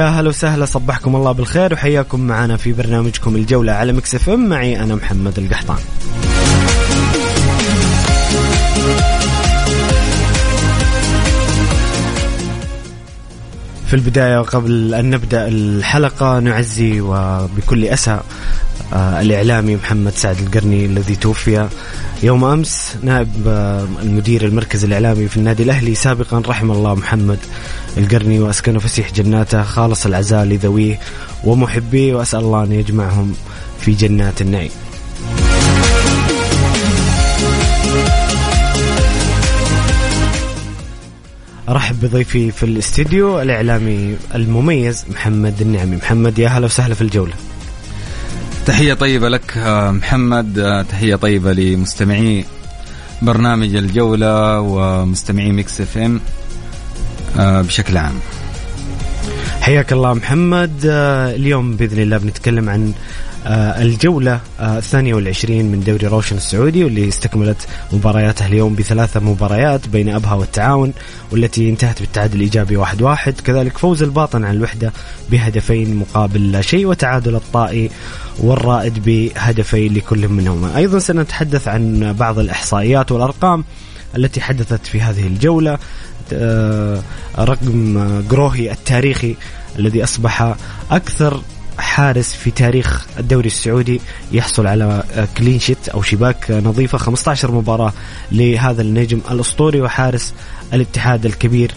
يا هلا وسهلا صبحكم الله بالخير وحياكم معنا في برنامجكم الجولة على مكسف ام. معي أنا محمد القحطان. في البداية وقبل أن نبدأ الحلقة نعزي وبكل أسى آه، الإعلامي محمد سعد القرني الذي توفي يوم أمس نائب آه، المدير المركز الإعلامي في النادي الأهلي سابقا رحم الله محمد. القرني وأسكنه فسيح جناته خالص العزاء لذويه ومحبيه وأسأل الله أن يجمعهم في جنات النعيم. أرحب بضيفي في الاستديو الإعلامي المميز محمد النعمي. محمد يا هلا وسهلا في الجولة. تحية طيبة لك محمد تحية طيبة لمستمعي برنامج الجولة ومستمعي Mix FM. بشكل عام. حياك الله محمد. اليوم بإذن الله بنتكلم عن آه، الجولة آه، الثانية والعشرين من دوري روشن السعودي واللي استكملت مبارياتها اليوم بثلاثة مباريات بين أبها والتعاون والتي انتهت بالتعادل الإيجابي واحد واحد. كذلك فوز الباطن على الوحدة بهدفين مقابل لا شيء وتعادل الطائي والرائد بهدفين لكل منهما. أيضا سنتحدث عن بعض الإحصائيات والأرقام التي حدثت في هذه الجولة. آه، رقم جروهي التاريخي الذي أصبح أكثر حارس في تاريخ الدوري السعودي يحصل على كلين شيت أو شباك نظيفة. 15 مباراة لهذا النجم الأسطوري وحارس الاتحاد الكبير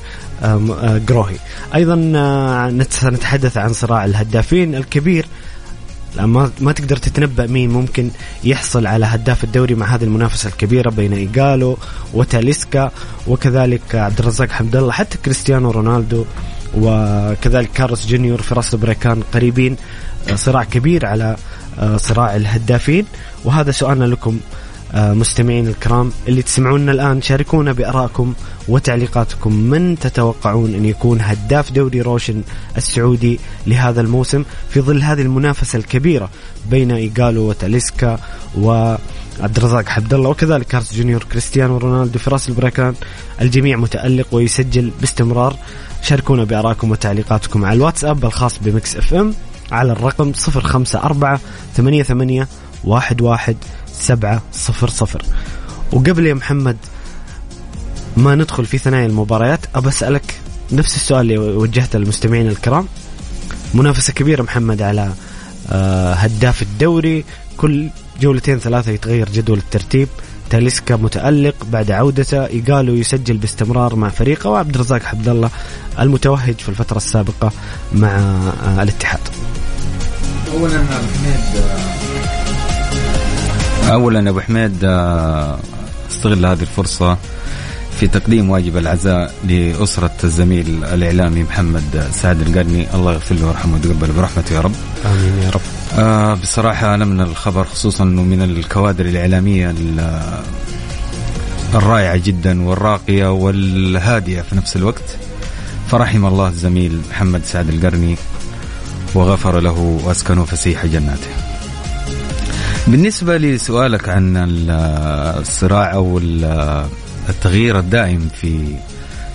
جروهي. أيضا آه، سنتحدث عن صراع الهدافين الكبير ما ما تقدر تتنبأ مين ممكن يحصل على هداف الدوري مع هذه المنافسة الكبيرة بين ايجالو وتاليسكا وكذلك عبد الرزاق حمد الله حتى كريستيانو رونالدو وكذلك كارلوس جونيور فراس البريكان قريبين آه، صراع كبير على آه، صراع الهدافين. وهذا سؤالنا لكم مستمعين الكرام اللي تسمعونا الآن شاركونا بأرائكم وتعليقاتكم. من تتوقعون أن يكون هداف دوري روشن السعودي لهذا الموسم في ظل هذه المنافسة الكبيرة بين إيجالو وتاليسكا وعبد الرزاق حمد الله وكذلك كارلوس جونيور كريستيانو رونالدو فراس البريكان؟ الجميع متألق ويسجل باستمرار. شاركونا بارائكم وتعليقاتكم على الواتساب الخاص ب Mix FM على الرقم 054 88 11 700 وقبل يا محمد ما ندخل في ثنايا المباريات أبى أسألك نفس السؤال اللي وجهته للمستمعين الكرام. منافسة كبيرة محمد على آه، هداف الدوري. كل جولتين ثلاثة يتغير جدول الترتيب. تاليسكا متألق بعد عودته. إيجالو يسجل باستمرار مع فريقه. وعبد الرزاق حمد الله المتوهج في الفترة السابقة مع آه، الاتحاد. أولا أبو أولا أبو حميد آه، استغل هذه الفرصة في تقديم واجب العزاء لأسرة الزميل الإعلامي محمد سعد القرني. الله يغفر له ويرحمه ويتقبل برحمته يا رب. آمين يا رب. آه بصراحة أنا من الخبر خصوصا أنه من الكوادر الإعلامية الرائعة جدا والراقية والهادية في نفس الوقت. فرحم الله الزميل محمد سعد القرني وغفر له وأسكنه فسيح جناته. بالنسبة لسؤالك عن الصراع أو التغيير الدائم في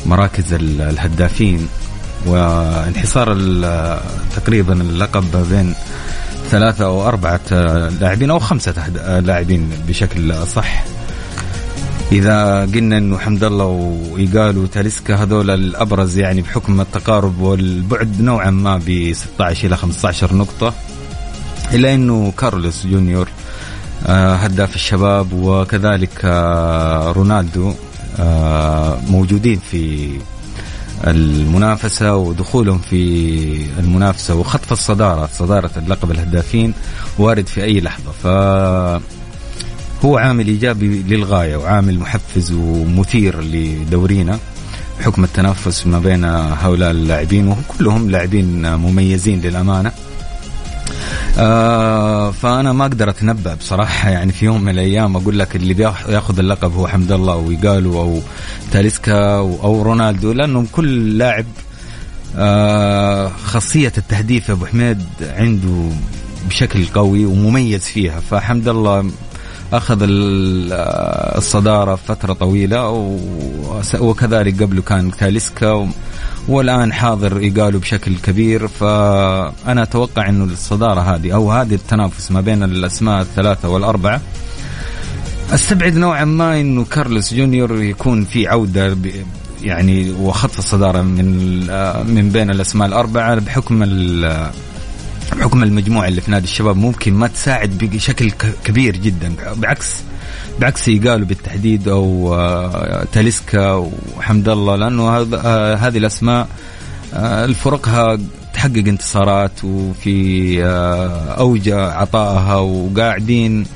مراكز الهدافين وانحصار تقريبا اللقب بين ثلاثة أو أربعة لاعبين أو خمسة لاعبين بشكل صح إذا قلنا إنه حمد الله وإيجال وتاليسكا هذول الأبرز يعني بحكم التقارب والبعد نوعا ما ب 16 إلى 15 نقطة. إلا إنه كارلوس جونيور آه، هداف الشباب وكذلك آه، رونالدو آه، موجودين في المنافسة ودخولهم في المنافسة وخطف الصدارة صدارة اللقب الهدافين وارد في أي لحظة. ف هو عامل إيجابي للغاية وعامل محفز ومثير لدورينا بحكم التنافس ما بين هؤلاء اللاعبين وهم كلهم لاعبين مميزين للأمانة. آه فأنا ما أقدر أتنبأ بصراحة. يعني في يوم من الأيام أقول لك اللي بياخذ اللقب هو حمد الله ويقالو أو تاليسكا أو رونالدو لأنهم كل لاعب آه خاصية التهديف يا أبو حميد عنده بشكل قوي ومميز فيها. فحمد الله أخذ الصدارة فترة طويلة وكذلك قبله كان تاليسكا والآن حاضر ايجالو بشكل كبير. فانا أتوقع إنه الصدارة هذه أو هذه التنافس ما بين الأسماء الثلاثة والأربعة أستبعد نوعا ما إنه كارلوس جونيور يكون في عودة يعني وخطف الصدارة من من بين الأسماء الأربعة بحكم بحكم المجموعة اللي في نادي الشباب ممكن ما تساعد بشكل كبير جدا. بعكس بعكس قالوا بالتحديد أو آه، تاليسكا وحمد الله لأنه آه، هذه الأسماء آه، الفرقها تحقق انتصارات وفي اوج عطائها وقاعدين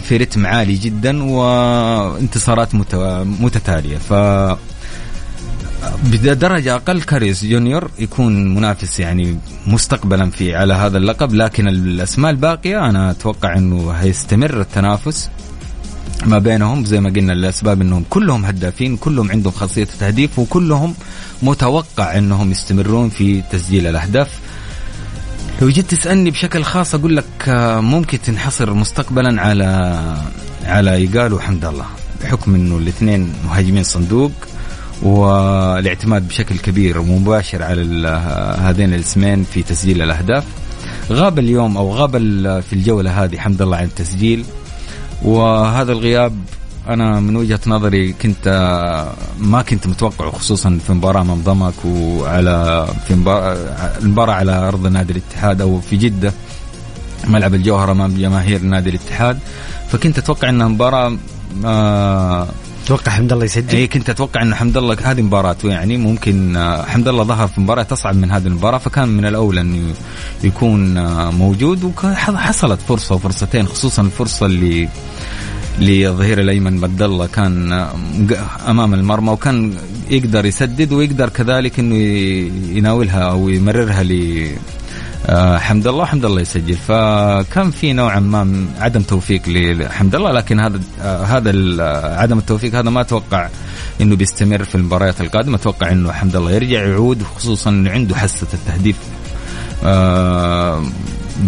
في رتم عالي جدا وانتصارات متتالية. ف بدرجة أقل كاريس جونيور يكون منافس يعني مستقبلا في على هذا اللقب لكن الأسماء الباقية أنا أتوقع أنه هيستمر التنافس ما بينهم. زي ما قلنا الأسباب إنهم كلهم هدافين كلهم عندهم خاصية التهديف وكلهم متوقع إنهم يستمرون في تسجيل الأهداف. لو جيت تسألني بشكل خاص أقول لك آه، ممكن تنحصر مستقبلا على على ايجال وحمد الله بحكم إنه الاثنين مهاجمين صندوق. والاعتماد بشكل كبير ومباشر على هذين الاسمين في تسجيل الأهداف. غاب اليوم أو غاب في الجولة هذه حمد الله عن التسجيل. وهذا الغياب أنا من وجهة نظري كنت ما كنت متوقعه خصوصا في مباراة أمام ضمك وعلى في المباراة على أرض نادي الاتحاد أو في جدة ملعب الجوهره أمام جماهير نادي الاتحاد. فكنت أتوقع انها مباراه تتوقع حمد الله يسجل؟ اي كنت أتوقع إن حمد الله هذه مباراته يعني ممكن آه، حمد الله ظهر في مباراة اصعب من هذه المباراة فكان من الاولى انه يكون آه، موجود وحصلت فرصة وفرصتين خصوصا الفرصة اللي للظهير الأيمن بدل الله كان آه، أمام المرمى وكان يقدر يسدد ويقدر كذلك إنه يناولها أو يمررها آه حمد الله حمد الله يسجل. فكان في نوعا ما عدم توفيق لحمد الله لكن هذا آه هذا آه، عدم التوفيق هذا ما أتوقع إنه بيستمر في المباريات القادمة. أتوقع إنه حمد الله يرجع يعود خصوصا إنه عنده حسه التهديف.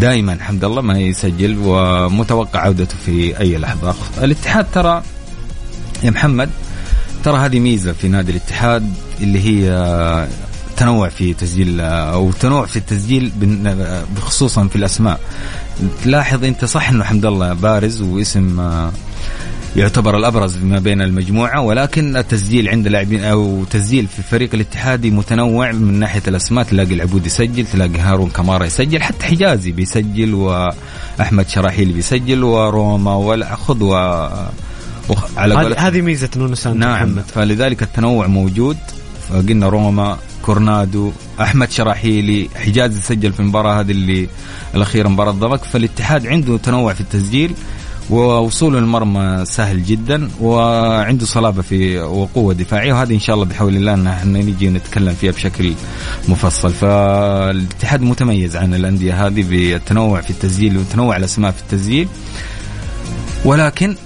دائما حمد الله ما يسجل ومتوقع عودته في أي لحظة. الاتحاد ترى يا محمد ترى هذه ميزة في نادي الاتحاد اللي هي تنوع في تسجيل أو تنوع في التسجيل خصوصا في الأسماء. تلاحظ أنت صح إنه حمد الله بارز واسم آه، يعتبر الأبرز ما بين المجموعة ولكن التسجيل عند لاعبين أو تسجيل في فريق الاتحادي متنوع من ناحية الأسماء. تلاقي العبود يسجل تلاقي هارون كمارا يسجل حتى حجازي بيسجل وأحمد شراحيل بيسجل وروما والخذ و على هذه ميزة نونو سانتو نعم محمد. فلذلك التنوع موجود. قلنا روما كورونادو أحمد شراحيلي حجازي سجل في المباراه هذه اللي الأخيرة مباراة ضمك. فالاتحاد عنده تنوع في التسجيل ووصول المرمى سهل جدا وعنده صلابة في وقوة دفاعية وهذه إن شاء الله بحول الله إن إحنا نجي نتكلم فيها بشكل مفصل. فالاتحاد متميز عن الأندية هذه بالتنوع في التسجيل وتنوع الأسماء في التسجيل. ولكن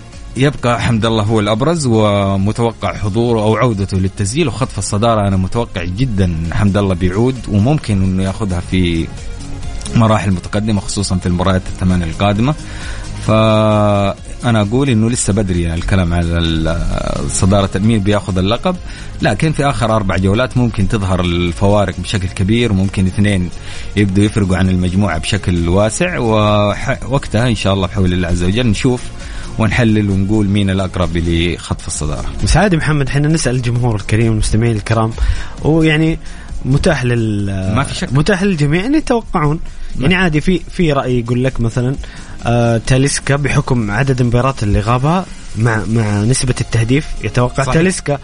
يبقى حمد الله هو الأبرز ومتوقع حضوره أو عودته للتسجيل وخطف الصدارة. أنا متوقع جدا حمد الله بيعود وممكن إنه يأخذها في مراحل متقدمة خصوصا في المباريات الثمانية القادمة. ف أنا أقول إنه لسه بدري الكلام على ال- صداره مين بيأخذ اللقب. لكن في آخر أربع جولات ممكن تظهر الفوارق بشكل كبير وممكن اثنين يبدوا يفرقوا عن المجموعة بشكل واسع. ووقتها إن شاء الله بحول الله عز وجل نشوف ونحلل ونقول مين الأقرب لخطف الصدارة. بس عادي محمد إحنا نسأل الجمهور الكريم المستمعين الكرام. ويعني متاح لل ما في شك. متاح للجميع إن يتوقعون. يعني عادي في في رأي يقول لك مثلا آه تاليسكا بحكم عدد المباريات اللي غابها مع مع نسبة التهديف يتوقع صحيح. تاليسكا.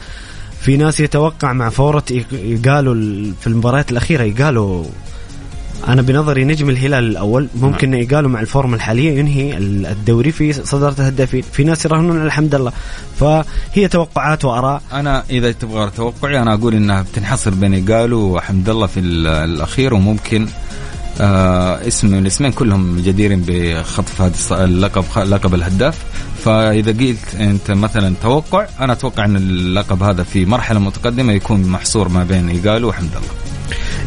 في ناس يتوقع مع فورة يقالوا ال- في المباريات الأخيرة يقالوا أنا بنظري نجم الهلال الأول ممكن يقالوا مع الفورمة الحالية ينهي ال- الدوري في صدارة الهدافين في ناس يراهنون على الحمد لله. فهي توقعات وآراء. أنا إذا تبغى توقعي أنا أقول إنها بتنحصر بين ايجالو وحمد الله في ال- الأخير وممكن آه اسم من الاسمين كلهم جديرين بخطف هذا اللقب لقب الهداف. فإذا قلت أنت مثلا توقع أنا أتوقع إن اللقب هذا في مرحلة متقدمة يكون محصور ما بين ايجالو وحمد الله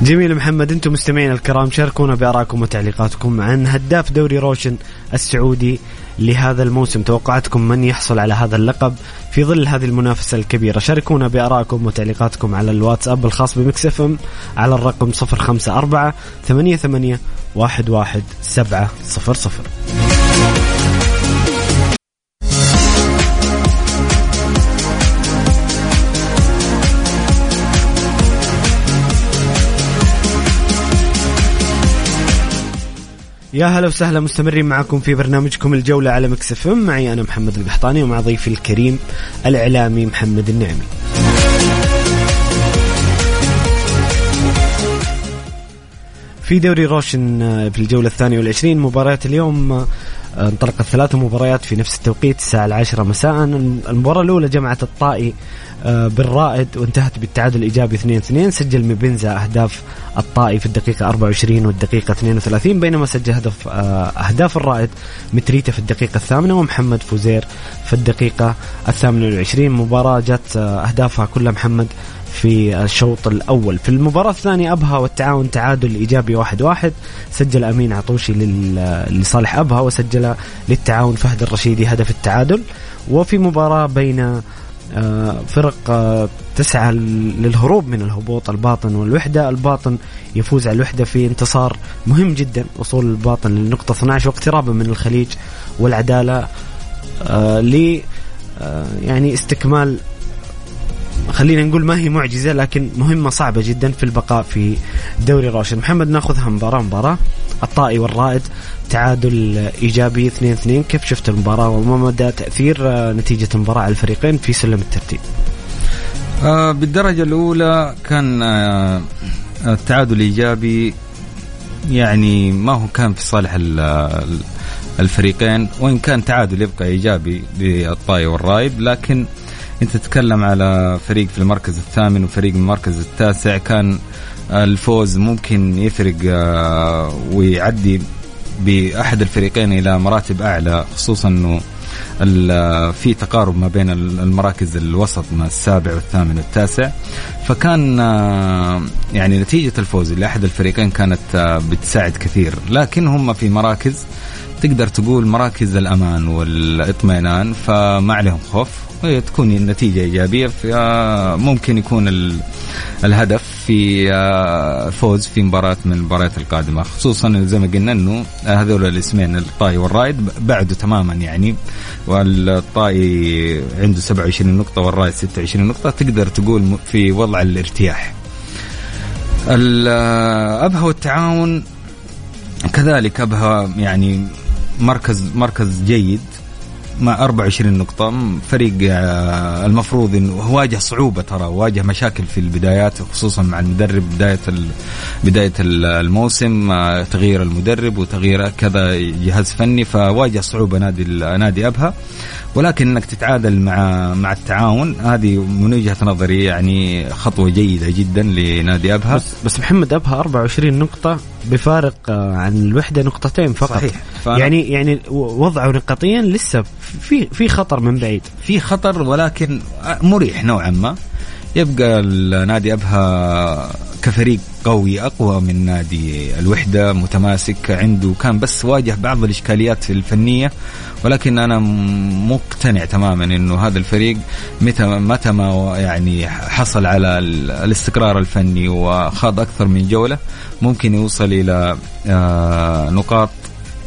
جميل محمد أنتم مستمعين الكرام شاركونا بآرائكم وتعليقاتكم عن هداف دوري روشن السعودي لهذا الموسم. توقعاتكم من يحصل على هذا اللقب في ظل هذه المنافسة الكبيرة. شاركونا بآرائكم وتعليقاتكم على الواتساب الخاص بمكس إف إم على الرقم 054 88 11 يا هلا وسهلا مستمرين معكم في برنامجكم الجولة على Mix FM. معي أنا محمد القحطاني ومع ضيفي الكريم الإعلامي محمد النعمي. في دوري روشن آه، في الجولة الثانية والعشرين مباريات اليوم آه، انطلقت ثلاث مباريات في نفس التوقيت الساعة العاشرة مساء. المباراة الأولى جمعت الطائي آه، بالرائد وانتهت بالتعادل الإيجابي 2-2 سجل مبينزا أهداف الطائي في الدقيقة 24 والدقيقة 32 بينما سجل هدف آه، أهداف الرائد متريتا في الدقيقة الثامنة ومحمد فوزير في الدقيقة الثامنة والعشرين. مباراة جت آه، أهدافها كلها محمد في الشوط الأول. في المباراة الثانية أبها والتعاون تعادل إيجابي واحد واحد. سجل أمين عطوشي لصالح أبها وسجل للتعاون فهد الرشيدي هدف التعادل. وفي مباراة بين آه، فرق آه، تسعى للهروب من الهبوط الباطن والوحدة. الباطن يفوز على الوحدة في انتصار مهم جدا. وصول الباطن للنقطة 12 واقترابا من الخليج والعدالة آه، ل يعني استكمال خلينا نقول ما هي معجزة لكن مهمة صعبة جدا في البقاء في دوري روشن محمد ناخذها مباراة مباراة. الطائي والرائد تعادل إيجابي 2-2 كيف شفت المباراة؟ وما مدى تأثير آه، نتيجة المباراة على الفريقين في سلم الترتيب؟ آه بالدرجة الأولى كان آه التعادل إيجابي. يعني ما هو كان في صالح ال- ال- الفريقين. وإن كان تعادل يبقى إيجابي للطائي والرايد لكن أنت تتكلم على فريق في المركز الثامن وفريق في المركز التاسع. كان الفوز ممكن يفرق آه، ويعدي بأحد الفريقين إلى مراتب أعلى خصوصا أنه ال- في تقارب ما بين ال- المراكز الوسط ما السابع والثامن والتاسع. فكان آه، يعني نتيجة الفوز لأحد الفريقين كانت آه، بتساعد كثير. لكن هم في مراكز تقدر تقول مراكز الأمان والإطمئنان فما عليهم خوف. تكون النتيجة إيجابية فممكن يكون ال- الهدف في آه، فوز في مباراة من المباريات القادمة. خصوصا زي ما قلنا أنه هذول الاسمين الطائي والرايد بعدوا تماما يعني. والطائي عنده 27 نقطة والرايد 26 نقطة. تقدر تقول في وضع الارتياح. ال- آه، أبها والتعاون كذلك أبها يعني مركز مركز جيد. مع 24 نقطة. فريق آه، المفروض إنه واجه صعوبة ترى واجه مشاكل في البدايات خصوصا مع المدرب بداية بداية ال- الموسم آه، تغيير المدرب وتغيير كذا جهاز فني فواجه صعوبة نادي نادي أبها. ولكن إنك تتعادل مع مع التعاون هذه من وجهة نظري يعني خطوة جيدة جدا لنادي أبها. بس, بس محمد أبها 24 نقطة بفارق آه، عن الوحدة نقطتين فقط. صحيح. يعني يعني وضعه نقطيا لسه في في خطر من بعيد. في خطر ولكن مريح نوعا ما. يبقى النادي أبها كفريق قوي أقوى من نادي الوحدة متماسك عنده كان بس واجه بعض الإشكاليات الفنية ولكن أنا مقتنع تماما إنه هذا الفريق متى متى ما يعني حصل على الاستقرار الفني وخاض أكثر من جولة ممكن يوصل إلى آه، نقاط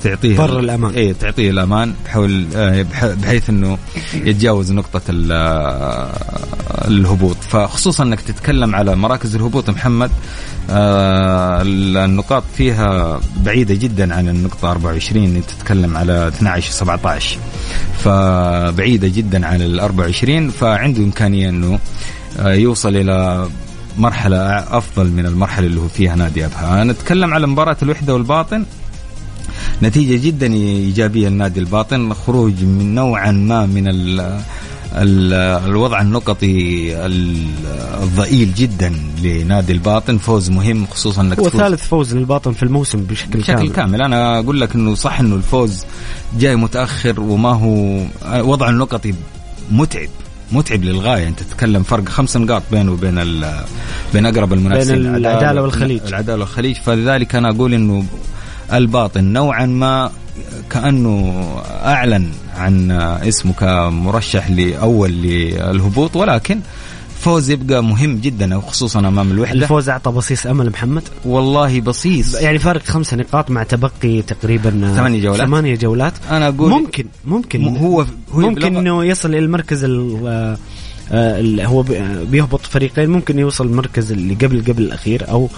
تعطيه بر الأمان. اي تعطيه الأمان بحول آه، بحيث إنه يتجاوز نقطة آه، الهبوط. فخصوصا إنك تتكلم على مراكز الهبوط محمد آه، النقاط فيها بعيدة جدا عن النقطة 24 تتكلم على 12 17 فبعيدة جدا عن ال 24 فعنده إمكانية إنه يوصل إلى مرحلة أفضل من المرحلة اللي هو فيها نادي أبها. نتكلم على مباراة الوحدة والباطن. نتيجة جدا إيجابية للنادي الباطن خروج من نوعا ما من ال ال الوضع النقطي الضئيل جدا لنادي الباطن. فوز مهم خصوصا إنك هو ثالث فوز للباطن في الموسم بشكل, بشكل كامل. كامل. أنا أقول لك إنه صح إنه الفوز جاي متأخر وما هو وضع النقطي متعب متعب للغاية. أنت تتكلم فرق خمس نقاط بينه وبين بين أقرب المنافسين. بين العدالة والخليج. العدالة والخليج. فلذلك أنا أقول إنه الباطن نوعا ما كأنه أعلن عن اسمه كمرشح لأول للهبوط ولكن فوز يبقى مهم جدا خصوصا أمام الوحدة. الفوز أعطى بصيص أمل محمد. والله بصيص. يعني فارق خمس نقاط مع تبقي تقريبا ثمانية جولات. ثمانية جولات. أنا أقول ممكن ممكن هو, هو ممكن إنه يصل إلى المركز آه، هو بيهبط فريقين ممكن يوصل المركز اللي قبل قبل الأخير أو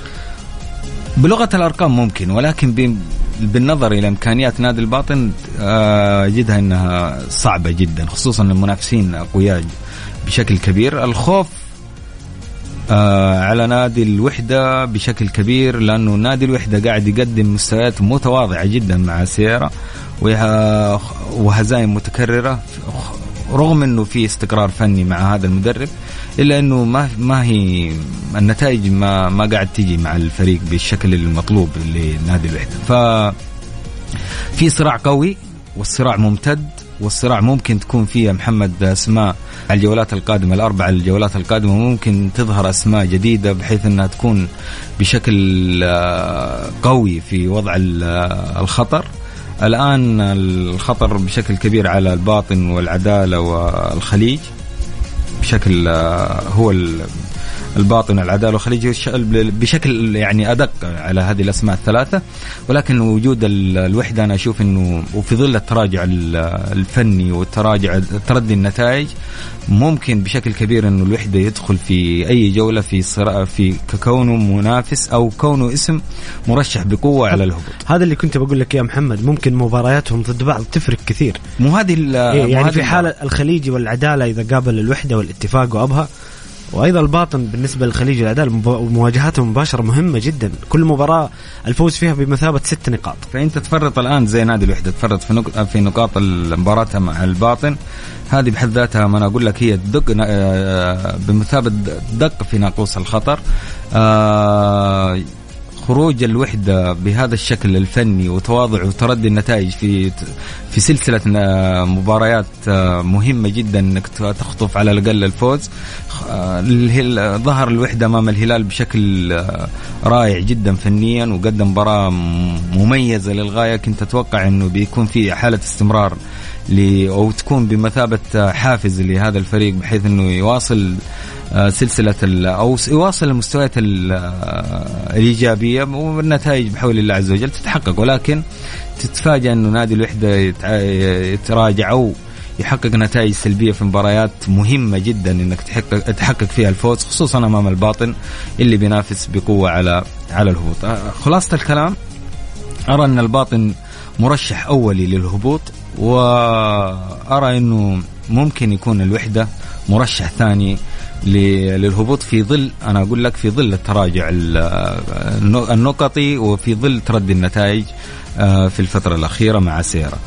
بلغة الأرقام ممكن ولكن بالنظر إلى إمكانيات نادي الباطن آه، أجدها إنها صعبة جدا خصوصا المنافسين أقوياء بشكل كبير. الخوف آه على نادي الوحدة بشكل كبير لأنه نادي الوحدة قاعد يقدم مستويات متواضعة جدا مع سيارة وهزائم متكررة رغم إنه في استقرار فني مع هذا المدرب إلا إنه ما ما هي النتائج ما ما قاعد تجي مع الفريق بالشكل المطلوب لنادي الوحده ف في صراع قوي والصراع ممتد والصراع ممكن تكون فيه محمد أسماء الجولات القادمة الأربع الجولات القادمة ممكن تظهر أسماء جديدة بحيث إنها تكون بشكل آه، قوي في وضع آه، الخطر. الآن الخطر بشكل كبير على الباطن والعدالة والخليج بشكل آه، هو الباطن العداله والخليج بشكل يعني أدق على هذه الأسماء الثلاثة. ولكن وجود الوحدة أنا أشوف إنه وفي ظل التراجع الفني والتراجع تردي النتائج ممكن بشكل كبير إنه الوحدة يدخل في أي جولة في صراع في كونه منافس أو كونه اسم مرشح بقوة على الهبوط. هذا اللي كنت بقول لك يا محمد ممكن مبارياتهم ضد بعض تفرق كثير. مو هذه إيه يعني في حالة الخليجي والعدالة إذا قابل الوحدة والاتفاق وأبها وأيضا الباطن بالنسبة للخليج والعداله مواجهاتهم المباشره مهمة جدا. كل مباراة الفوز فيها بمثابة ست نقاط. فانت تفرط الآن زي نادي الوحدة تفرط في نقط في نقاط المباراه مع الباطن. هذه بحد ذاتها ما أنا أقول لك هي دق آه، بمثابة دق في ناقوس الخطر. آه خروج الوحدة بهذا الشكل الفني وتواضع وتردي النتائج في في سلسلة مباريات آه، مهمة جدا إنك تخطف على الأقل الفوز. آه، ظهر الوحدة أمام الهلال بشكل آه، رائع جدا فنيا وقدم مباراة مميزة للغاية. كنت أتوقع إنه بيكون في حالة استمرار أو تكون بمثابة حافز لهذا الفريق بحيث إنه يواصل آه، سلسلة أو يواصل المستويات آه، الإيجابية والنتائج بحول الله عز وجل تتحقق ولكن تتفاجأ انه نادي الوحدة يتراجع أو يحقق نتائج سلبية في مباريات مهمة جدا إنك تحقق تحقق فيها الفوز خصوصا أمام الباطن اللي بينافس بقوة على على الهبوط. آه، خلاصة الكلام أرى أن الباطن مرشح أولي للهبوط وأرى أنه ممكن يكون الوحدة مرشح ثاني للهبوط في ظل أنا أقول لك في ظل التراجع النقطي وفي ظل تردي النتائج آه، في الفترة الأخيرة مع سيرا.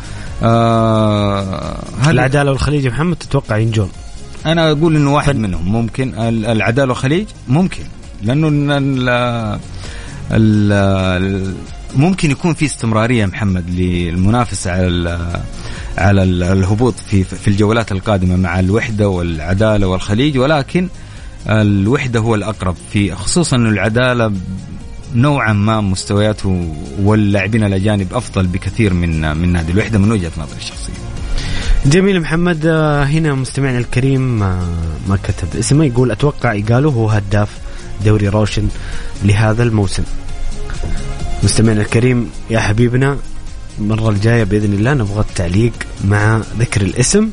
آه العدالة والخليج محمد تتوقع ينجون؟ أنا أقول إنه واحد. منهم ممكن العدالة والخليج ممكن لأنه ال ال ممكن يكون في استمرارية محمد للمنافسة على على الهبوط في في الجولات القادمة مع الوحدة والعدالة والخليج ولكن الوحدة هو الأقرب في خصوصا إنه العدالة نوعا ما مستوياته واللاعبين الأجانب أفضل بكثير من من نادي الوحدة من وجهة نظري الشخصية. جميل محمد آه، هنا مستمعنا الكريم آه، ما كتب اسمه يقول أتوقع إيجالو هو هداف دوري روشن لهذا الموسم. مستمعنا الكريم يا حبيبنا المرة الجاية بإذن الله نبغى التعليق مع ذكر الاسم.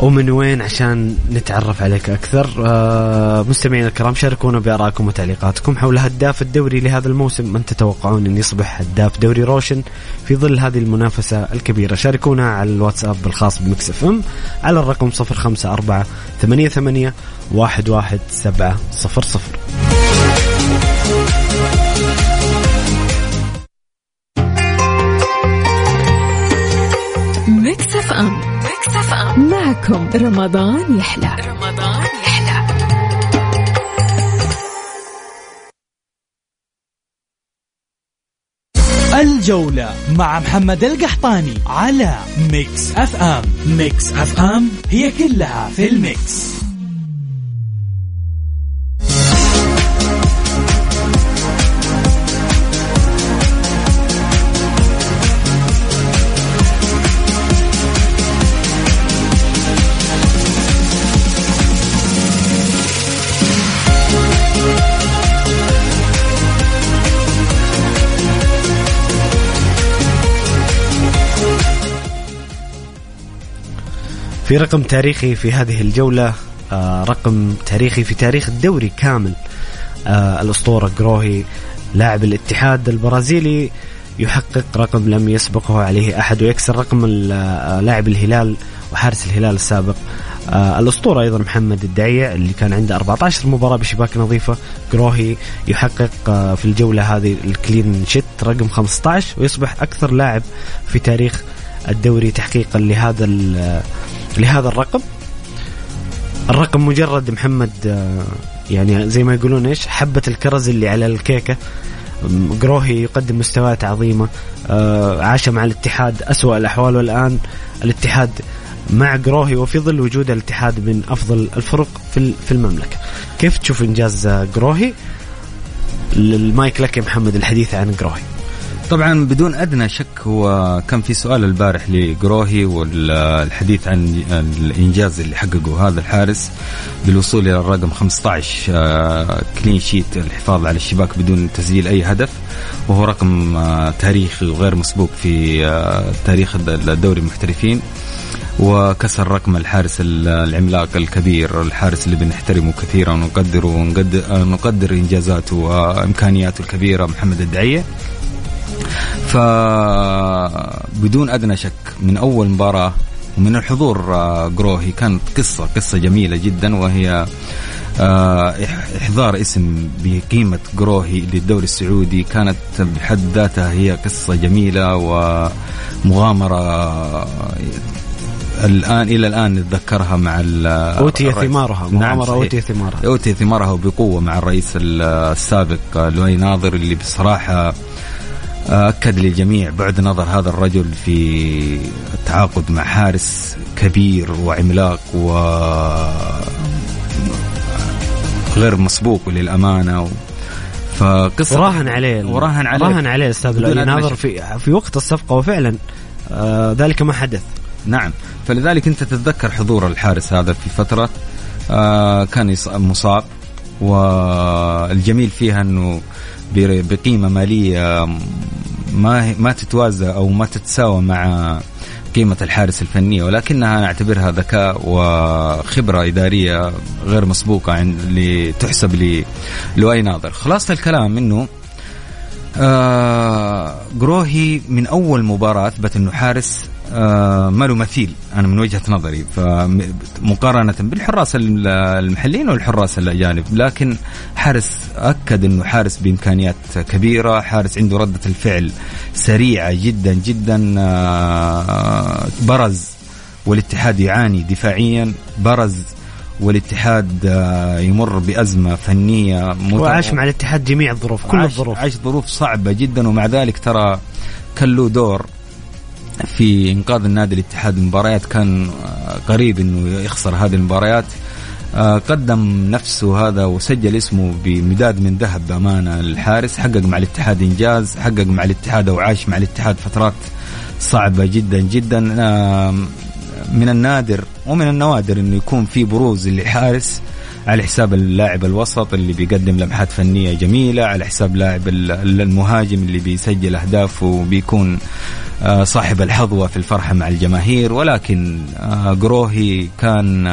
ومن وين عشان نتعرف عليك أكثر. آه مستمعينا الكرام شاركونا بآرائكم وتعليقاتكم حول هداف الدوري لهذا الموسم. من تتوقعون أن يصبح هداف دوري روشن في ظل هذه المنافسة الكبيرة؟ شاركونا على الواتساب الخاص ب Mix FM على الرقم 054 88 11700 ام معكم رمضان يحلى. رمضان يحلى. الجولة مع محمد القحطاني على Mix FM Mix FM هي كلها في ال mix. في رقم تاريخي في هذه الجولة آه رقم تاريخي في تاريخ الدوري كامل آه الأسطورة جروهي لاعب الاتحاد البرازيلي يحقق رقم لم يسبقه عليه أحد ويكسر رقم آه، لاعب الهلال وحارس الهلال السابق. الأسطورة أيضا محمد الدعيع اللي كان عنده 14 مباراة بشباك نظيفة. جروهي يحقق في الجولة هذه الكلين شيت رقم 15 ويصبح أكثر لاعب في تاريخ الدوري تحقيقا لهذا لهذا الرقم. الرقم مجرد محمد آه، يعني زي ما يقولون إيش حبة الكرز اللي على الكيكة. جروهي يقدم مستويات عظيمة آه، عاش مع الاتحاد أسوأ الأحوال والآن. الاتحاد مع جروهي وفي ظل وجود الاتحاد من أفضل الفرق في المملكة. كيف تشوف إنجاز جروهي المايك لك يا محمد الحديث عن جروهي طبعا بدون أدنى شك هو كان في سؤال البارح لجروهي والحديث عن الإنجاز اللي حققه هذا الحارس بالوصول إلى الرقم 15 كلين شيت الحفاظ على الشباك بدون تسجيل أي هدف وهو رقم آه، تاريخي وغير مسبوق في آه، تاريخ الدوري المحترفين وكسر رقم الحارس العملاق الكبير الحارس اللي بنحترمه كثيرا ونقدره ونقدر إنجازاته وإمكانياته الكبيرة محمد الدعية. فبدون أدنى شك من أول مباراة ومن الحضور آه، جروهي كانت قصة قصة جميلة جدا وهي آه، إحضار اسم بقيمة جروهي للدوري السعودي. كانت بحد ذاتها هي قصة جميلة ومغامرة الآن إلى الآن نتذكرها مع أوتي ثمارها نعم، مغامرة أوتي ثمارها. أوتي ثمارها بقوه مع الرئيس السابق لؤي ناظر اللي بصراحة أكد للجميع بعد نظر هذا الرجل في التعاقد مع حارس كبير وعملاق و غير مسبوق للأمانة. فقصة وراهن عليه وراهن عليه. راهن عليه أستاذ ناظر في في وقت الصفقة وفعلا آه ذلك ما حدث. نعم. فلذلك أنت تتذكر حضور الحارس هذا في فترة آه كان مصاب والجميل فيها أنه بقيمة مالية ما ما تتوازى أو ما تتساوى مع قيمة الحارس الفنية ولكنها نعتبرها ذكاء وخبرة إدارية غير مسبوقة عند تحسب لوأي ناظر. خلاصة الكلام أنه آه جروهي من أول مباراة أثبت أنه حارس ما له مثيل أنا من وجهة نظري. مقارنة بالحراس المحليين والحراس الأجانب. لكن حارس أكد إنه حارس بإمكانيات كبيرة حارس عنده ردة الفعل سريعة جدا جدا آه برز والاتحاد يعاني دفاعيا برز والاتحاد آه، يمر بأزمة فنية وعاش مع الاتحاد جميع الظروف كل الظروف. عاش ظروف صعبة جدا ومع ذلك ترى كان له دور في إنقاذ النادي الاتحاد المباريات. كان قريب إنه يخسر هذه المباريات. آه، قدم نفسه هذا وسجل اسمه بمداد من ذهب بأمانة الحارس. حقق مع الاتحاد إنجاز حقق مع الاتحاد أو عاش مع الاتحاد فترات صعبة جدا جدا. من النادر ومن النوادر إنه يكون في بروز لحارس على حساب اللاعب الوسط اللي بيقدم لمحات فنية جميلة على حساب لاعب المهاجم اللي بيسجل اهداف وبيكون آه، صاحب الحظوة في الفرحة مع الجماهير ولكن جروهي كان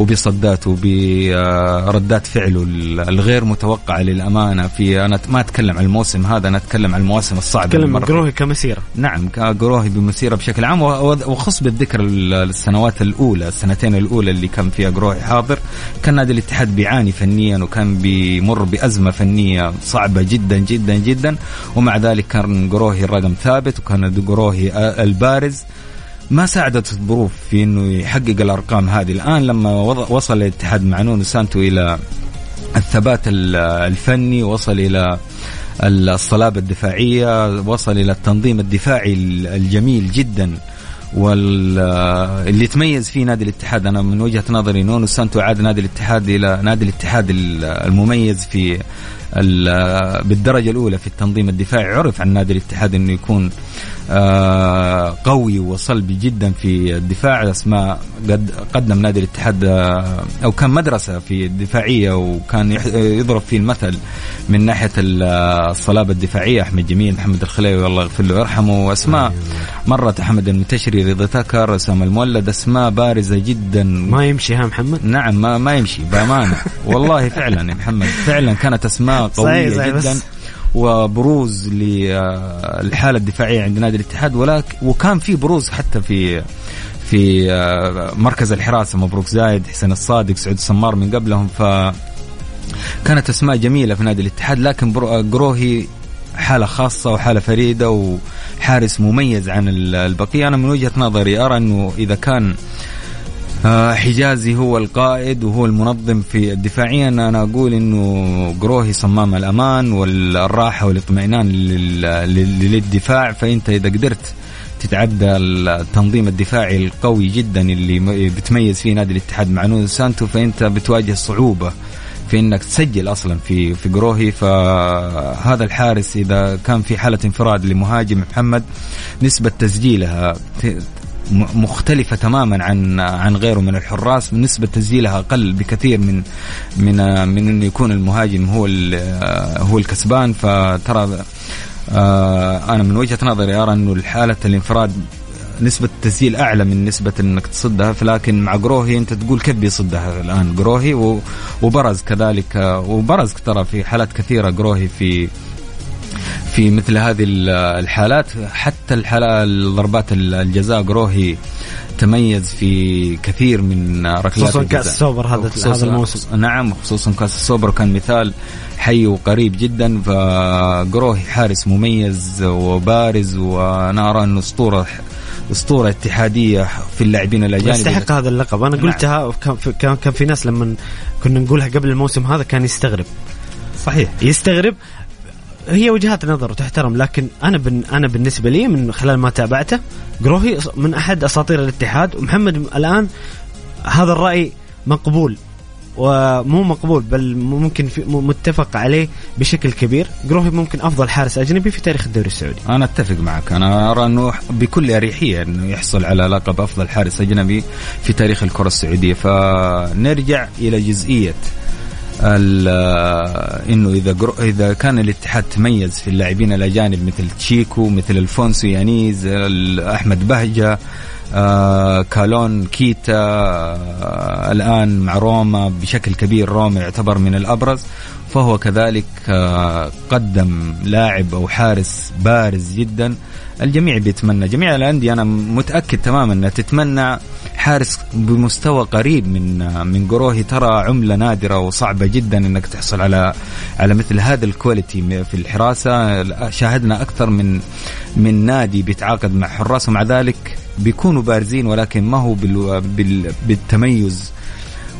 وبصدات وبردات فعله الغير متوقعه للأمانة في أنا ما أتكلم عن الموسم هذا أنا أتكلم عن المواسم الصعبة أتكلم عن جروهي كمسيرة. نعم جروهي بمسيرة بشكل عام وخص بالذكر السنوات الأولى السنتين الأولى اللي كان فيها جروهي حاضر كان نادي الاتحاد بيعاني فنيا وكان بيمر بأزمة فنية صعبة جدا جدا جدا ومع ذلك كان جروهي الرقم ثابت وكان جروهي البارز. ما ساعدت الظروف في إنه يحقق الأرقام هذه. الآن لما وصل الاتحاد مع نونو سانتو إلى الثبات الفني وصل إلى الصلابة الدفاعية وصل إلى التنظيم الدفاعي الجميل جدا. واللي تميز فيه نادي الاتحاد أنا من وجهة نظري نونو سانتو عاد نادي الاتحاد إلى نادي الاتحاد المميز في بالدرجة الأولى في التنظيم الدفاعي. عرف عن نادي الاتحاد إنه يكون قوي وصلبي جدا في الدفاع. أسماء قد قدم نادي الاتحاد آه، أو كان مدرسة في الدفاعية وكان يضرب فيه المثل من ناحية الصلابة الدفاعية. أحمد جميل محمد الخليوي الله يغفر له ويرحمه. وأسماء مرت أحمد المتشري رضا تكر أسامة المولد. أسماء بارزة جدا. ما يمشي ها محمد؟ نعم ما, ما يمشي بأمانة. والله فعلا يا محمد فعلا كانت أسماء قوية صحيح جدا. بس وبروز للحالة الدفاعية عند نادي الاتحاد ولكن وكان في بروز حتى في في آه، مركز الحراسه مبروك زايد حسين الصادق سعود السمار من قبلهم ف كانت أسماء جميلة في نادي الاتحاد لكن قروهي حالة خاصة وحالة فريدة وحارس مميز عن البقية. أنا من وجهة نظري أرى أنه إذا كان آه، حجازي هو القائد وهو المنظم في الدفاعيا أنا أقول إنه قروهي صمام الأمان والراحة والاطمئنان للدفاع. فأنت إذا قدرت تتعدى التنظيم الدفاعي القوي جدا اللي بتميز فيه نادي الاتحاد مع نونو سانتو فأنت بتواجه صعوبة في إنك تسجل أصلا في في قروهي. فهذا الحارس إذا كان في حالة انفراد لمهاجم محمد نسبة تسجيلها مختلفة تماما عن عن غيره من الحراس. نسبة تسجيلها أقل بكثير من من من إنه يكون المهاجم هو هو الكسبان. فترى آه، أنا من وجهة نظري أرى إنه حالة الانفراد نسبة التسجيل أعلى من نسبة إنك تصدها. لكن مع قروهي أنت تقول كيف بيصدها الآن قروهي وبرز كذلك وبرز ترى في حالات كثيرة قروهي في في مثل هذه الحالات. حتى الحالة ضربات الجزاء قروهي تميز في كثير من ركلات خصوصا كأس السوبر هذا هذا الموسم نعم خصوصا كأس السوبر كان مثال حي وقريب جدا. فقروهي حارس مميز وبارز وأنا ارى أنه اسطوره أسطورة اتحادية في اللاعبين الأجانب. يستحق هذا اللقب. أنا نعم. قلتها كان كان في ناس لما كنا نقولها قبل الموسم هذا كان يستغرب. صحيح. يستغرب هي وجهات نظر وتحترم لكن أنا بن أنا بالنسبة لي من خلال ما تابعته قروهي من أحد أساطير الاتحاد ومحمد الآن هذا الرأي مقبول ومو مقبول بل ممكن في متفق عليه بشكل كبير. قروهي ممكن أفضل حارس أجنبي في تاريخ الدوري السعودي. أنا أتفق معك. أنا أرى أنه بكل أريحية أنه يحصل على لقب أفضل حارس أجنبي في تاريخ الكرة السعودية. فنرجع إلى جزئية إنه إذا إذا كان الاتحاد تميز في اللاعبين الاجانب مثل تشيكو مثل الفونسو يانيز احمد بهجة آه كالون كيتا آه الآن مع روما بشكل كبير روما يعتبر من الأبرز. فهو كذلك آه قدم لاعب أو حارس بارز جدا. الجميع بيتمنى جميع الأندية أنا متأكد تماما أنها تتمنى. حارس بمستوى قريب من من قروهي ترى عملة نادرة وصعبة جدا إنك تحصل على على مثل هذا ال quality في الحراسة. شاهدنا أكثر من من نادي بيتعاقد مع حراس ومع ذلك بيكونوا بارزين ولكن ما هو بالتميز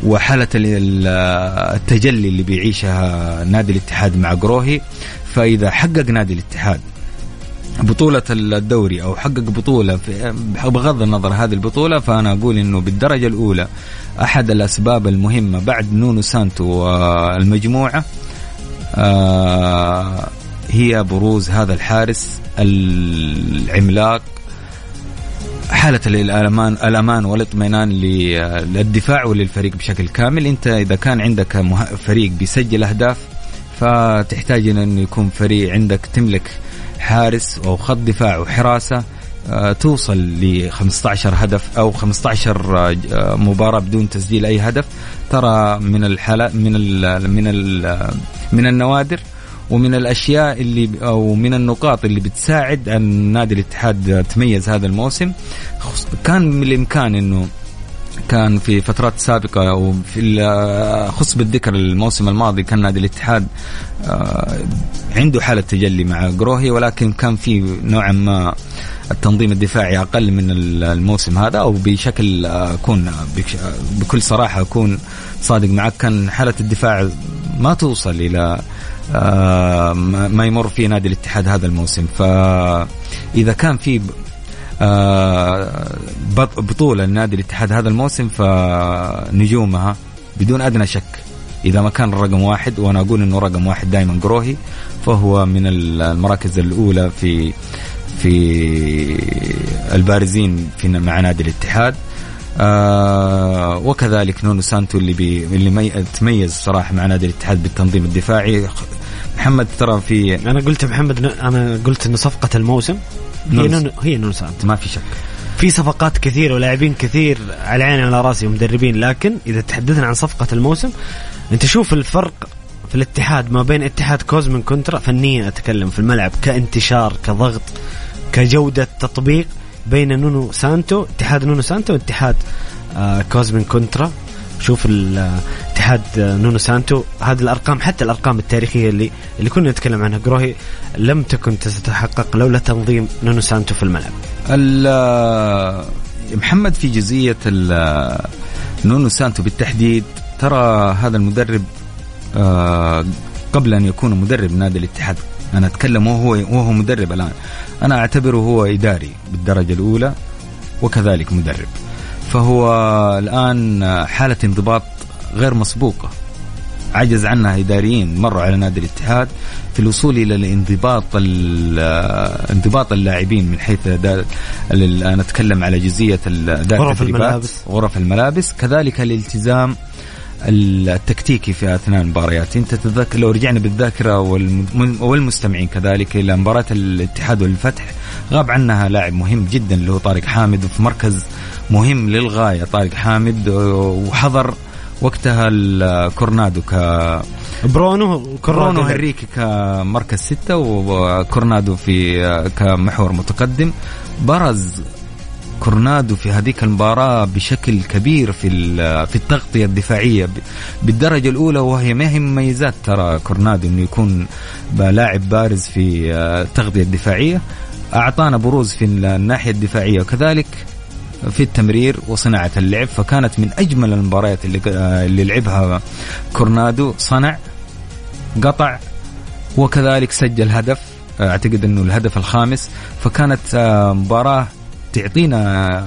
وحالة التجلي اللي بيعيشها نادي الاتحاد مع قروهي فإذا حقق نادي الاتحاد بطولة الدوري أو حقق بطولة بغض النظر هذه البطولة فأنا أقول أنه بالدرجة الأولى أحد الأسباب المهمة بعد نونو سانتو والمجموعة آه هي بروز هذا الحارس العملاق حالة الأمان الأمان والاطمئنان للدفاع وللفريق بشكل كامل. أنت إذا كان عندك فريق بيسجل أهداف فتحتاج أنه يكون فريق عندك تملك حارس أو خط دفاع وحراسة آه، توصل ل 15 هدف أو 15 آه، مباراة بدون تسجيل أي هدف. ترى من الحالات من ال من ال من النوادر ومن الأشياء اللي أو من النقاط اللي بتساعد أن نادي الاتحاد تميز هذا الموسم. كان من الإمكان إنه كان في فترات سابقة وفي خص بالذكر الموسم الماضي كان نادي الاتحاد آه، عنده حالة تجلي مع جروهي ولكن كان في نوعا ما التنظيم الدفاعي أقل من الموسم هذا أو بشكل أكون بكل صراحة أكون صادق معك. كان حالة الدفاع ما توصل إلى آه، ما يمر فيه نادي الاتحاد هذا الموسم. فإذا كان في آه، بطولة لنادي الاتحاد هذا الموسم فنجومها بدون أدنى شك. إذا ما كان الرقم واحد وأنا أقول أنه رقم واحد دائما قروهي فهو من المراكز الأولى في في البارزين في مع نادي الاتحاد. آه وكذلك نونو سانتو اللي بي اللي مي تميز صراحة مع نادي الاتحاد بالتنظيم الدفاعي. محمد ترى في أنا قلت محمد أنا قلت إنه صفقة الموسم. هي نونو هي نونو سانتو. ما في شك. في صفقات كثير ولاعبين كثير على عيني على راسي ومدربين لكن إذا تحدثنا عن صفقة الموسم أنت شوف الفرق في الاتحاد ما بين اتحاد كوزمن كونترا. فنيا أتكلم في الملعب كانتشار كضغط كجودة تطبيق. بين نونو سانتو اتحاد نونو سانتو واتحاد آه كوزمن كونترا. شوف اتحاد نونو سانتو. هذه الأرقام حتى الأرقام التاريخية اللي اللي كنا نتكلم عنها. قروهي لم تكن تتحقق لولا تنظيم نونو سانتو في الملعب. محمد في جزئية نونو سانتو بالتحديد ترى هذا المدرب آه، قبل أن يكون مدرب نادي الاتحاد. أنا أتكلم وهو وهو مدرب الآن. أنا أعتبره هو إداري بالدرجة الأولى وكذلك مدرب. فهو الآن حالة انضباط غير مسبوقة. عجز عنها إداريين مروا على نادي الاتحاد في الوصول إلى الانضباط انضباط اللاعبين من حيث أنا أتكلم على جزئية غرف الملابس. غرف الملابس. كذلك الالتزام التكتيكي في أثناء المباريات. أنت تتذكر لو رجعنا بالذاكرة والمستمعين كذلك إلى مباراة الاتحاد والفتح غاب عنها لاعب مهم جدا اللي هو طارق حامد وفي مركز مهم للغاية. طارق حامد وحضر وقتها الكورنادو ك برونو برونو هنريكي كمركز ستة وكورنادو في كمحور متقدم. برز كورنادو في هذيك المباراة بشكل كبير في في التغطية الدفاعية. بالدرجة الأولى وهي ما هي مميزات ترى كورنادو إنه يكون لاعب بارز في التغطية الدفاعية. أعطانا بروز في الناحية الدفاعية. وكذلك في التمرير وصناعة اللعب. فكانت من أجمل المباريات اللي اللي لعبها كورنادو. صنع قطع وكذلك سجل هدف. أعتقد إنه الهدف الخامس. فكانت مباراة تعطينا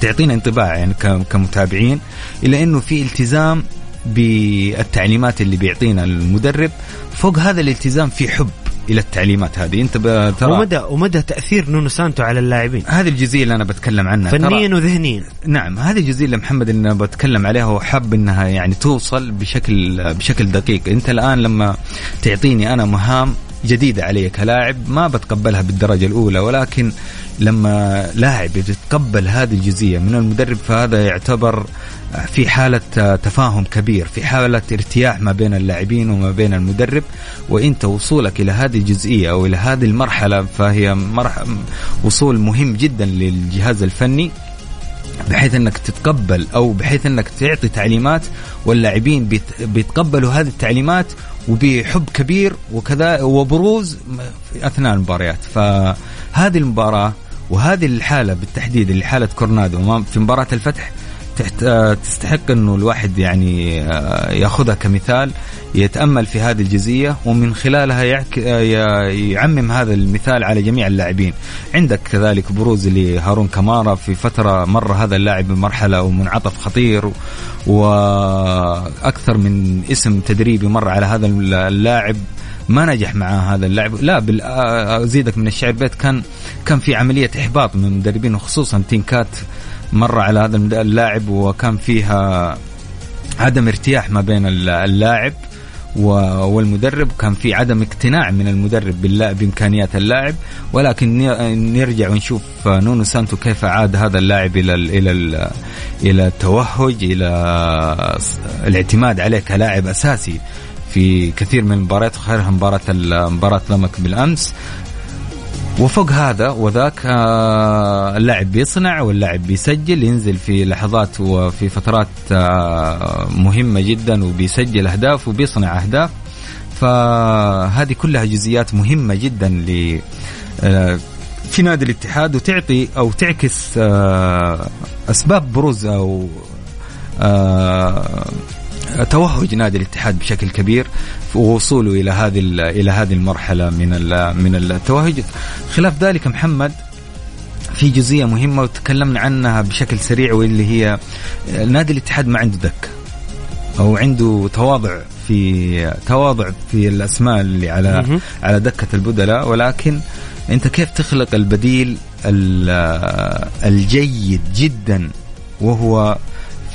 تعطينا انطباع يعني كمتابعين إلى إنه في التزام بالتعليمات اللي بيعطينا المدرب. فوق هذا الالتزام في حب إلى التعليمات هذه. أنت ترى ومدى ومدى تأثير نونو سانتو على اللاعبين. هذه الجزئية اللي أنا بتكلم عنها. فنيا وذهنيا. نعم هذه الجزئية اللي محمد اللي أنا بتكلم عليها وحاب إنها يعني توصل بشكل بشكل دقيق. أنت الآن لما تعطيني أنا مهام جديدة علي كلاعب ما بتقبلها بالدرجة الأولى ولكن لما لاعب يتقبل هذه الجزئية من المدرب فهذا يعتبر في حالة تفاهم كبير في حالة ارتياح ما بين اللاعبين وما بين المدرب. وانت وصولك إلى هذه الجزئية أو إلى هذه المرحلة فهي مرح وصول مهم جدا للجهاز الفني. بحيث إنك تتقبل أو بحيث إنك تعطي تعليمات واللاعبين بيتقبلوا هذه التعليمات وبحب كبير وكذا وبروز أثناء المباريات. فهذه المباراة وهذه الحالة بالتحديد اللي حالة كورنادو في مباراة الفتح تحت آه، تستحق إنه الواحد يعني آه، يأخذها كمثال يتأمل في هذه الجزئية ومن خلالها يعك آه، يعمم هذا المثال على جميع اللاعبين. عندك كذلك بروز لهارون كمارا في فترة مر هذا اللاعب بمرحلة ومنعطف خطير وأكثر من اسم تدريبي مر على هذا اللاعب. ما نجح مع هذا اللاعب لا أزيدك من الشعر بيت كان كان في عملية إحباط من المدربين وخصوصا تينكات مر على هذا اللاعب وكان فيها عدم ارتياح ما بين اللاعب والمدرب. كان في عدم اقتناع من المدرب بإمكانيات اللاعب. ولكن نرجع ونشوف نونو سانتو كيف عاد هذا اللاعب إلى ال إلى ال إلى التوهج إلى الاعتماد عليه كلاعب أساسي. في كثير من المباريات وخيرها مباراة مباراة لمك بالأمس. وفوق هذا وذاك آه، اللاعب بيصنع واللاعب بيسجل ينزل في لحظات وفي فترات آه، مهمة جدا وبيسجل أهداف وبيصنع أهداف. فهذه كلها جزئيات مهمة جدا ل آه، في نادي الاتحاد وتعطي أو تعكس أسباب بروز أو توهج نادي الاتحاد بشكل كبير ووصوله إلى هذه إلى هذه المرحلة من من التوهج. خلاف ذلك محمد في جزئية مهمة وتكلمنا عنها بشكل سريع واللي هي نادي الاتحاد ما عنده دك. أو عنده تواضع في تواضع في الأسماء اللي على على دكة البدلاء. ولكن أنت كيف تخلق البديل الجيد جدا وهو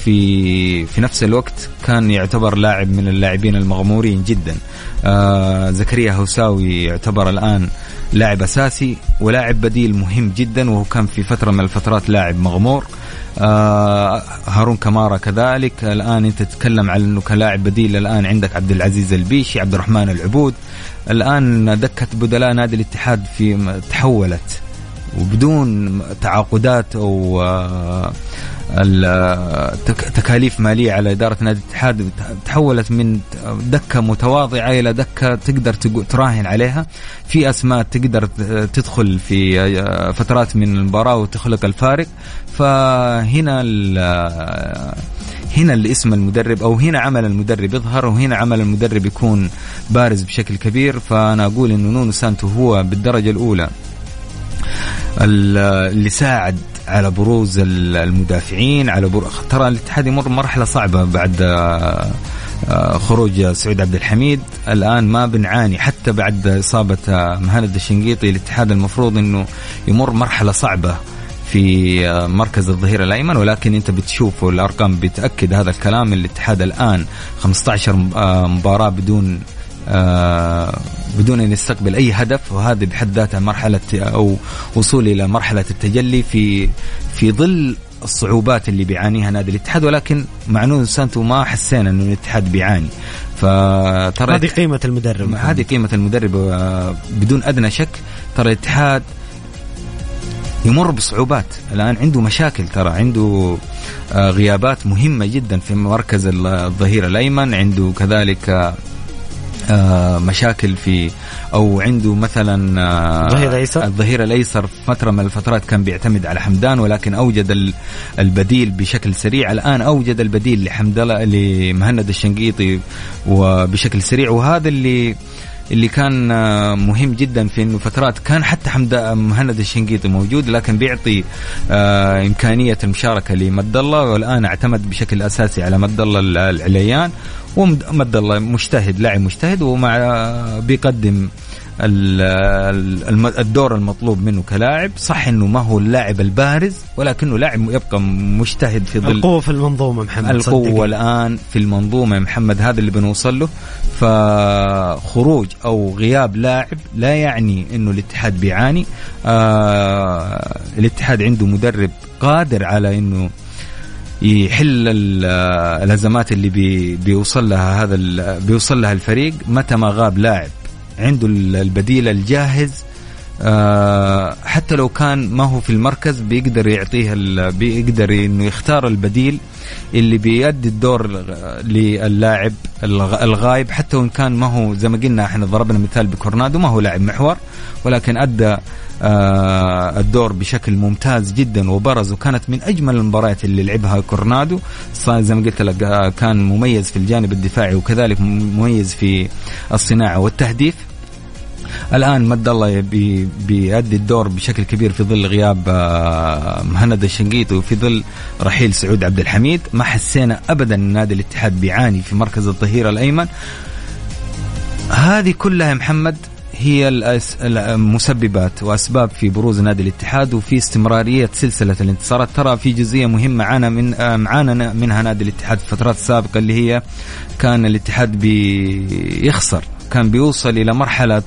في في نفس الوقت كان يعتبر لاعب من اللاعبين المغمورين جدا. آه زكريا هوساوي يعتبر الآن لاعب أساسي ولاعب بديل مهم جدا وهو كان في فترة من الفترات لاعب مغمور. آه هارون كمارا كذلك. الآن أنت تتكلم على إنه كلاعب بديل الآن عندك عبد العزيز البيشي عبد الرحمن العبود. الآن دكة بدلاء نادي الاتحاد في تحولت. وبدون تعاقدات أو آه تكاليف مالية على إدارة نادي الاتحاد تحولت من دكة متواضعة إلى دكة تقدر تراهن عليها. في أسماء تقدر تدخل في فترات من المباراة وتخلق الفارق. فهنا هنا الاسم المدرب أو هنا عمل المدرب يظهر وهنا عمل المدرب يكون بارز بشكل كبير. فأنا أقول إنه نونو سانتو هو بالدرجة الأولى. اللي ساعد على بروز المدافعين على بروز ترى الاتحاد يمر مرحلة صعبة بعد آه، آه، خروج سعود عبد الحميد. الآن ما بنعاني حتى بعد إصابة آه، مهند الشنقيطي. الاتحاد المفروض إنه يمر مرحلة صعبة في مركز الظهير الأيمن ولكن أنت بتشوف الأرقام بتأكد هذا الكلام. الاتحاد الآن 15 مباراة بدون بدون أن يستقبل أي هدف وهذه بحد ذاتها مرحلة أو وصول إلى مرحلة التجلي في في ظل الصعوبات اللي بيعانيها نادي الاتحاد. ولكن مع نونو سانتو ما حسينا انه الاتحاد بيعاني. فترى هذه قيمة المدرب. هذه قيمة المدرب آه، بدون أدنى شك. ترى الاتحاد يمر بصعوبات. الآن عنده مشاكل ترى عنده آه، غيابات مهمة جدا في مركز الظهير الأيمن عنده كذلك آه، مشاكل في أو عنده مثلا آه، الظهير الأيسر؟ الظهير الأيسر في فترة من الفترات كان بيعتمد على حمدان ولكن أوجد البديل بشكل سريع. الآن أوجد البديل لحمد الله لمهند الشنقيطي وبشكل سريع. وهذا اللي اللي كان آه، مهم جدا في إنه فترات كان حتى حمد مهند الشنقيطي موجود لكن بيعطي آه إمكانية المشاركة لمد الله. والآن اعتمد بشكل أساسي على مد الله العليان. ومد الله مجتهد لاعب مجتهد ومع بيقدم الدور المطلوب منه كلاعب. صح إنه ما هو اللاعب البارز ولكنه لاعب يبقى مجتهد في ظل القوة في المنظومة محمد القوة صدقني. الآن في المنظومة يا محمد هذا اللي بنوصل له. فخروج أو غياب لاعب لا يعني إنه الاتحاد بيعاني. آه الاتحاد عنده مدرب قادر على إنه يحل الازمات اللي بي بيوصل لها هذا بيوصل لها الفريق متى ما غاب لاعب. عنده البديل الجاهز آه حتى لو كان ما هو في المركز بيقدر يعطيه بيقدر إنه يختار البديل اللي بيؤدي الدور للاعب الغايب حتى وإن كان ما هو زي ما قلنا إحنا ضربنا مثال بكورنادو ما هو لاعب محور ولكن أدى الدور بشكل ممتاز جدا وبرز وكانت من أجمل المباريات اللي لعبها كورنادو. زي ما قلت لك آه كان مميز في الجانب الدفاعي وكذلك مميز في الصناعة والتهديف. الآن مد الله بي بيؤدي الدور بشكل كبير في ظل غياب آه، مهند الشنقيطي وفي ظل رحيل سعود عبد الحميد. ما حسينا ابدا نادي الاتحاد بيعاني في مركز الظهير الأيمن. هذه كلها محمد هي المسببات وأسباب في بروز نادي الاتحاد وفي استمرارية سلسلة الانتصارات ترى في جزئية مهمة معانا من معانا منها نادي الاتحاد في الفترات السابقه اللي هي كان الاتحاد بيخسر كان بيوصل إلى مرحلة.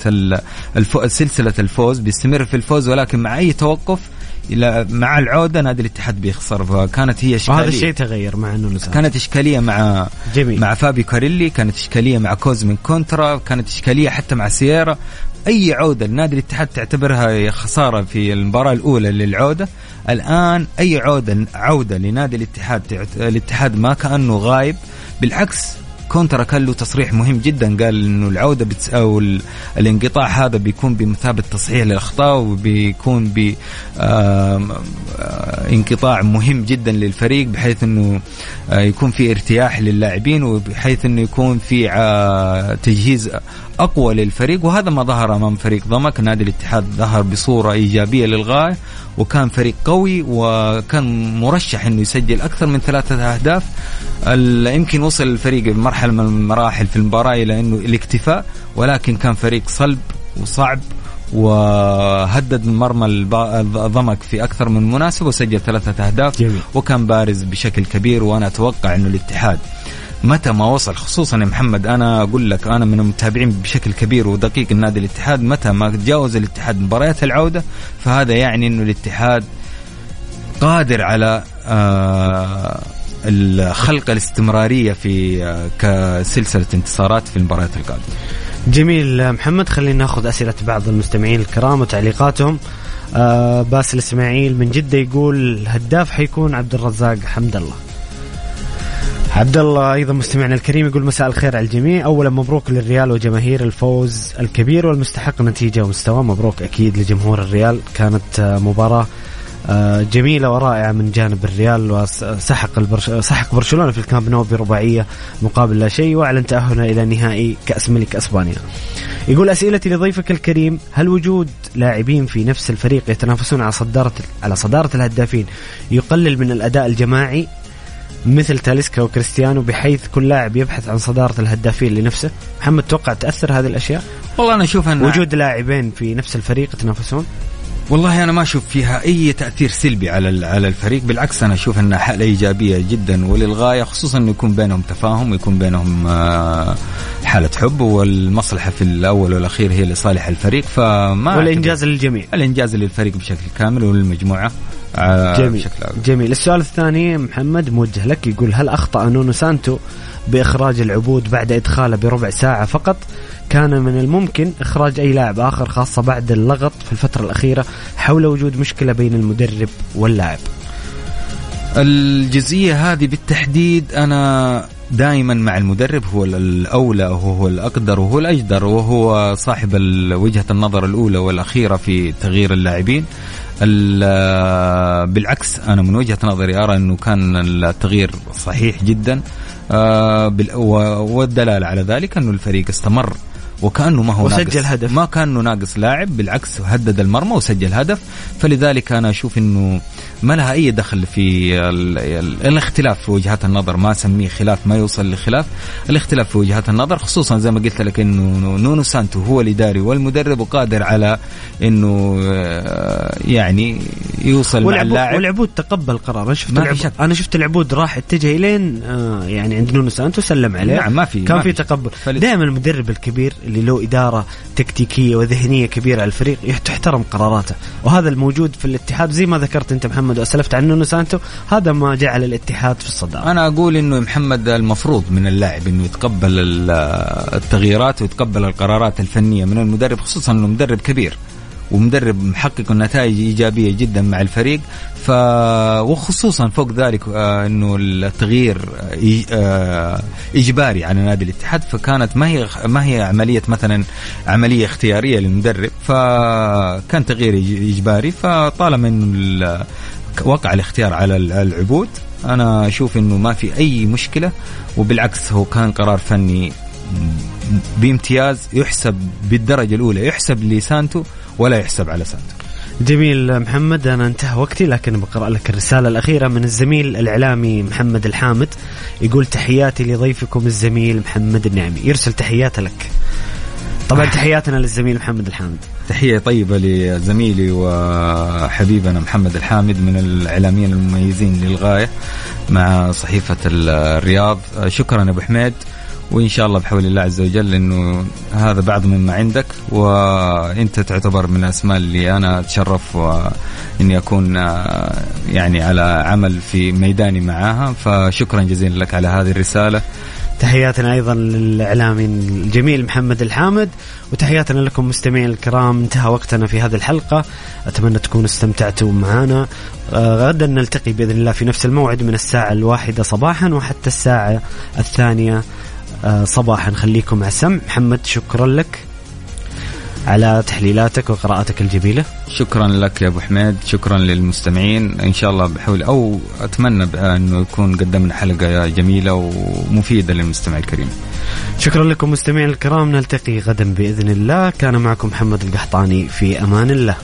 سلسلة الفوز بيستمر في الفوز ولكن مع أي توقف مع العودة نادي الاتحاد بيخسر فكانت هي إشكالية وهذا الشيء تغير مع انه. كانت إشكالية مع جميل. مع فابيو كاريلي كانت إشكالية مع كوزمين كونترا كانت إشكالية حتى مع سييرا أي عودة لنادي الاتحاد تعتبرها خسارة في المباراة الأولى للعودة الآن أي عودة عودة لنادي الاتحاد الاتحاد ما كأنه غايب بالعكس كونترا كان له تصريح مهم جدا. قال إنه العودة بتس أو الانقطاع هذا بيكون بمثابة تصحيح للأخطاء وبيكون ب انقطاع مهم جدا للفريق بحيث إنه آه، يكون في ارتياح للاعبين وبحيث إنه يكون في تجهيز أقوى للفريق وهذا ما ظهر أمام فريق ضمك. نادي الاتحاد ظهر بصورة إيجابية للغاية وكان فريق قوي وكان مرشح إنه يسجل أكثر من ثلاثة أهداف. يمكن وصل الفريق بمرحلة من المراحل في المباراة إلى إنه الاكتفاء ولكن كان فريق صلب وصعب وهدد مرمى الضمك في أكثر من مناسبة وسجل ثلاثة أهداف. جميل. وكان بارز بشكل كبير وأنا أتوقع إنه الاتحاد متى ما وصل خصوصا يا محمد أنا أقول لك أنا من المتابعين بشكل كبير ودقيق النادي الاتحاد متى ما تجاوز الاتحاد مباريات العودة فهذا يعني إنه الاتحاد قادر على آه خلق الاستمرارية في آه كسلسلة انتصارات في المباريات القادمة. جميل محمد خلينا ناخذ أسئلة بعض المستمعين الكرام وتعليقاتهم. آه باسل إسماعيل من جدة يقول هداف حيكون عبد الرزاق حمد الله. عبد الله أيضا مستمعنا الكريم يقول مساء الخير على الجميع اولا مبروك للريال وجماهير الفوز الكبير والمستحق نتيجة ومستوى مبروك أكيد لجمهور الريال كانت مباراة آه، جميلة ورائعة من جانب الريال وسحق. سحق برشلونة في الكامب نو برباعية مقابل لا شيء وأعلن تأهله إلى نهائي كأس ملك أسبانيا. يقول أسئلتي لضيفك الكريم هل وجود لاعبين في نفس الفريق يتنافسون على صداره على صدارة الهدافين يقلل من الأداء الجماعي مثل تاليسكا وكريستيانو بحيث كل لاعب يبحث عن صدارة الهدافين لنفسه. محمد توقع تأثر هذه الأشياء؟ والله أنا أشوف أن وجود لاعبين في نفس الفريق يتنافسون؟ والله أنا ما أشوف فيها أي تأثير سلبي على على الفريق بالعكس أنا أشوف أنها حالة إيجابية جدا وللغاية خصوصا إنه يكون بينهم تفاهم ويكون بينهم آه، حالة حب والمصلحة في الأول والأخير هي لصالح الفريق فما والإنجاز للجميع. الإنجاز للفريق بشكل كامل وللمجموعة. جميل. جميل. السؤال الثاني محمد موجه لك يقول هل أخطأ نونو سانتو بإخراج العبود بعد إدخاله بربع ساعة فقط؟ كان من الممكن إخراج أي لاعب آخر خاصة بعد اللغط في الفترة الأخيرة حول وجود مشكلة بين المدرب واللاعب. الجزئية هذه بالتحديد أنا دائما مع المدرب هو الأولى وهو الأقدر وهو الأجدر وهو صاحب وجهة النظر الأولى والأخيرة في تغيير اللاعبين. بالعكس أنا من وجهة نظري أرى إنه كان التغيير صحيح جدا. آه، والدلالة على ذلك إنه الفريق استمر وكأنه ما هو وسجل ناقص هدف. ما كأنه ناقص لاعب بالعكس هدد المرمى وسجل هدف. فلذلك أنا أشوف إنه ما لها أي دخل في الاختلاف في وجهات النظر. ما أسميه خلاف ما يوصل لخلاف. الاختلاف في وجهات النظر خصوصا زي ما قلت لك إنه نونو سانتو هو الاداري والمدرب وقادر على إنه آه، يعني يوصل مع اللاعب. والعبود تقبل قرار. أنا شفت العبود أنا شفت العبود راح اتجه إلين آه، يعني عند نونو سانتو سلم عليه. نعم ما في كان في تقبل. دائما المدرب الكبير اللي له إدارة تكتيكية وذهنية كبيرة على الفريق تحترم قراراته. وهذا الموجود في الاتحاد زي ما ذكرت أنت محمد وأسلفت عن نونو سانتو هذا ما جعل الاتحاد في الصدارة. أنا أقول إنه محمد المفروض من اللاعب إنه يتقبل التغييرات ويتقبل القرارات الفنية من المدرب خصوصا إنه مدرب كبير ومدرب محقق نتائج إيجابية جدا مع الفريق. ف وخصوصا فوق ذلك آه إنه التغيير آه إجباري على نادي الاتحاد. فكانت ما هي ما هي عملية مثلا عملية اختيارية للمدرب. فكان تغيير إجباري. فطالما إنه وقع الاختيار على العبود. أنا أشوف إنه ما في أي مشكلة وبالعكس هو كان قرار فني بامتياز يحسب بالدرجة الأولى يحسب لسانتو ولا يحسب على سانتو. جميل محمد أنا انتهى وقتي لكن بقرا لك الرسالة الأخيرة من الزميل الإعلامي محمد الحامد. يقول تحياتي لضيفكم الزميل محمد النعمي. يرسل تحياته لك. طبعا تحياتنا للزميل محمد الحامد. تحية طيبة لزميلي وحبيبنا محمد الحامد من الإعلاميين المميزين للغاية مع صحيفة الرياض. شكرا أبو حميد وإن شاء الله بحول الله عز وجل إنه هذا بعض مما عندك وأنت تعتبر من الأسماء اللي أنا أتشرف اني أكون يعني على عمل في ميداني معاها. فشكرا جزيلا لك على هذه الرسالة. تحياتنا أيضا للإعلامي الجميل محمد الحامد وتحياتنا لكم مستمعين الكرام انتهى وقتنا في هذه الحلقة. أتمنى تكونوا استمتعتوا معنا. آه، غدا نلتقي بإذن الله في نفس الموعد من الساعة الواحدة صباحا وحتى الساعة الثانية آه، صباحا. خليكم مع السمع. محمد شكرا لك. على تحليلاتك وقراءتك الجميلة. شكرا لك يا أبو حميد شكرا للمستمعين. إن شاء الله بحول أو أتمنى أنه يكون قدمنا حلقة جميلة ومفيدة للمستمع الكريم. شكرا لكم مستمعين الكرام. نلتقي غدا بإذن الله. كان معكم محمد القحطاني. في أمان الله.